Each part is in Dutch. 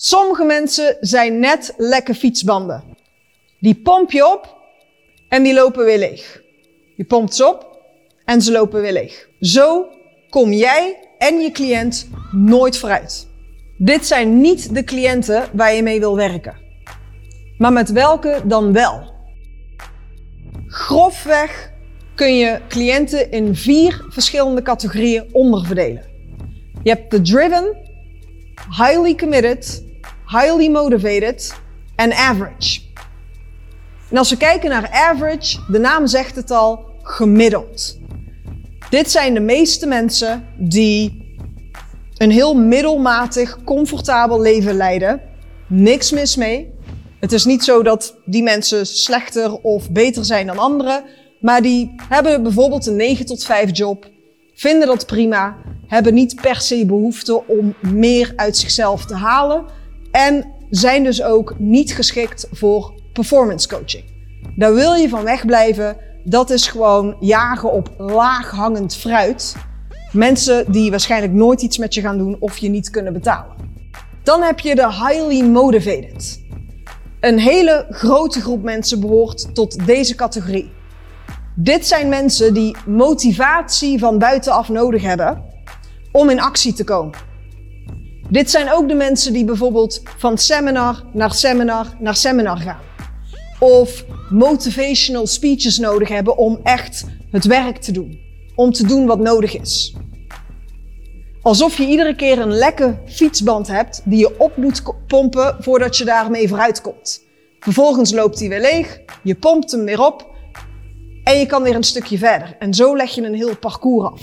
Sommige mensen zijn net lekke fietsbanden. Die pomp je op en die lopen weer leeg. Je pompt ze op en ze lopen weer leeg. Zo kom jij en je cliënt nooit vooruit. Dit zijn niet de cliënten waar je mee wil werken. Maar met welke dan wel? Grofweg kun je cliënten in vier verschillende categorieën onderverdelen. Je hebt de driven, highly committed, highly motivated en average. En als we kijken naar average, de naam zegt het al, gemiddeld. Dit zijn de meeste mensen die een heel middelmatig, comfortabel leven leiden. Niks mis mee. Het is niet zo dat die mensen slechter of beter zijn dan anderen, maar die hebben bijvoorbeeld een 9 tot 5 job, vinden dat prima, hebben niet per se behoefte om meer uit zichzelf te halen en zijn dus ook niet geschikt voor performance coaching. Daar wil je van wegblijven. Dat is gewoon jagen op laaghangend fruit. Mensen die waarschijnlijk nooit iets met je gaan doen of je niet kunnen betalen. Dan heb je de highly motivated. Een hele grote groep mensen behoort tot deze categorie. Dit zijn mensen die motivatie van buitenaf nodig hebben om in actie te komen. Dit zijn ook de mensen die bijvoorbeeld van seminar naar seminar naar seminar gaan. Of motivational speeches nodig hebben om echt het werk te doen. Om te doen wat nodig is. Alsof je iedere keer een lekke fietsband hebt die je op moet pompen voordat je daarmee vooruit komt. Vervolgens loopt hij weer leeg, je pompt hem weer op en je kan weer een stukje verder. En zo leg je een heel parcours af.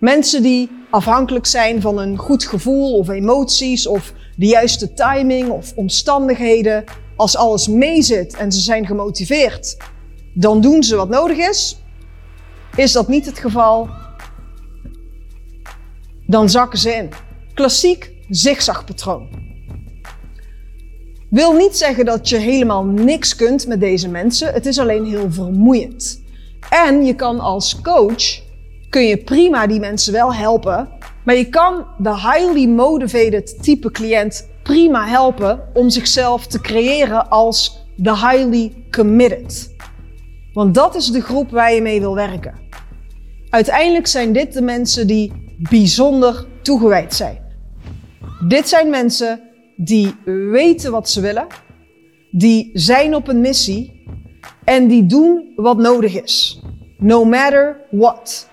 Mensen die afhankelijk zijn van een goed gevoel of emoties of de juiste timing of omstandigheden. Als alles meezit en ze zijn gemotiveerd, dan doen ze wat nodig is. Is dat niet het geval, dan zakken ze in. Klassiek zigzagpatroon. Wil niet zeggen dat je helemaal niks kunt met deze mensen. Het is alleen heel vermoeiend. En je kan als coach kun je prima die mensen wel helpen. Maar je kan de highly motivated type cliënt prima helpen om zichzelf te creëren als de highly committed. Want dat is de groep waar je mee wil werken. Uiteindelijk zijn dit de mensen die bijzonder toegewijd zijn. Dit zijn mensen die weten wat ze willen, die zijn op een missie en die doen wat nodig is. No matter what.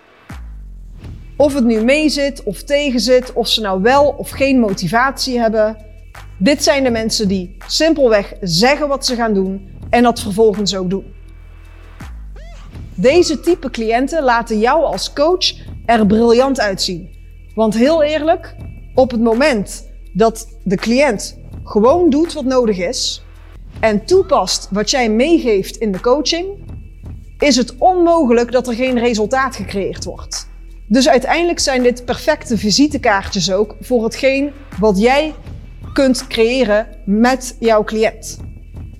Of het nu meezit of tegenzit, of ze nou wel of geen motivatie hebben. Dit zijn de mensen die simpelweg zeggen wat ze gaan doen en dat vervolgens ook doen. Deze type cliënten laten jou als coach er briljant uitzien. Want heel eerlijk, op het moment dat de cliënt gewoon doet wat nodig is en toepast wat jij meegeeft in de coaching, is het onmogelijk dat er geen resultaat gecreëerd wordt. Dus uiteindelijk zijn dit perfecte visitekaartjes ook voor hetgeen wat jij kunt creëren met jouw cliënt.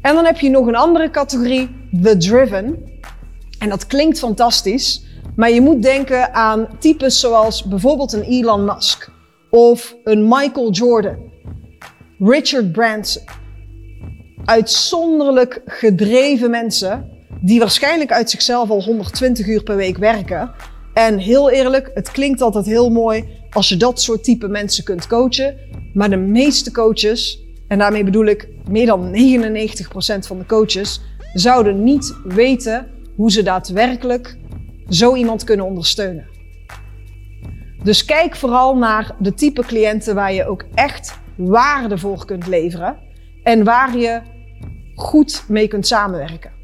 En dan heb je nog een andere categorie, the driven. En dat klinkt fantastisch, maar je moet denken aan types zoals bijvoorbeeld een Elon Musk of een Michael Jordan, Richard Branson. Uitzonderlijk gedreven mensen die waarschijnlijk uit zichzelf al 120 uur per week werken en heel eerlijk, het klinkt altijd heel mooi als je dat soort type mensen kunt coachen. Maar de meeste coaches, en daarmee bedoel ik meer dan 99% van de coaches, zouden niet weten hoe ze daadwerkelijk zo iemand kunnen ondersteunen. Dus kijk vooral naar de type cliënten waar je ook echt waarde voor kunt leveren en waar je goed mee kunt samenwerken.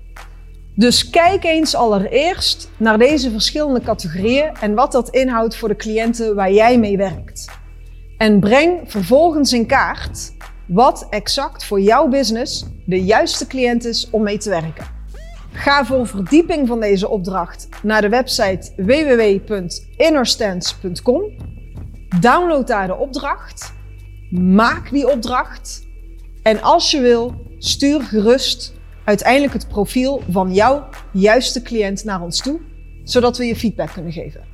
Dus kijk eens allereerst naar deze verschillende categorieën en wat dat inhoudt voor de cliënten waar jij mee werkt. En breng vervolgens in kaart wat exact voor jouw business de juiste cliënt is om mee te werken. Ga voor verdieping van deze opdracht naar de website www.innerstance.com. Download daar de opdracht. Maak die opdracht. En als je wil, stuur gerust uiteindelijk het profiel van jouw juiste cliënt naar ons toe, zodat we je feedback kunnen geven.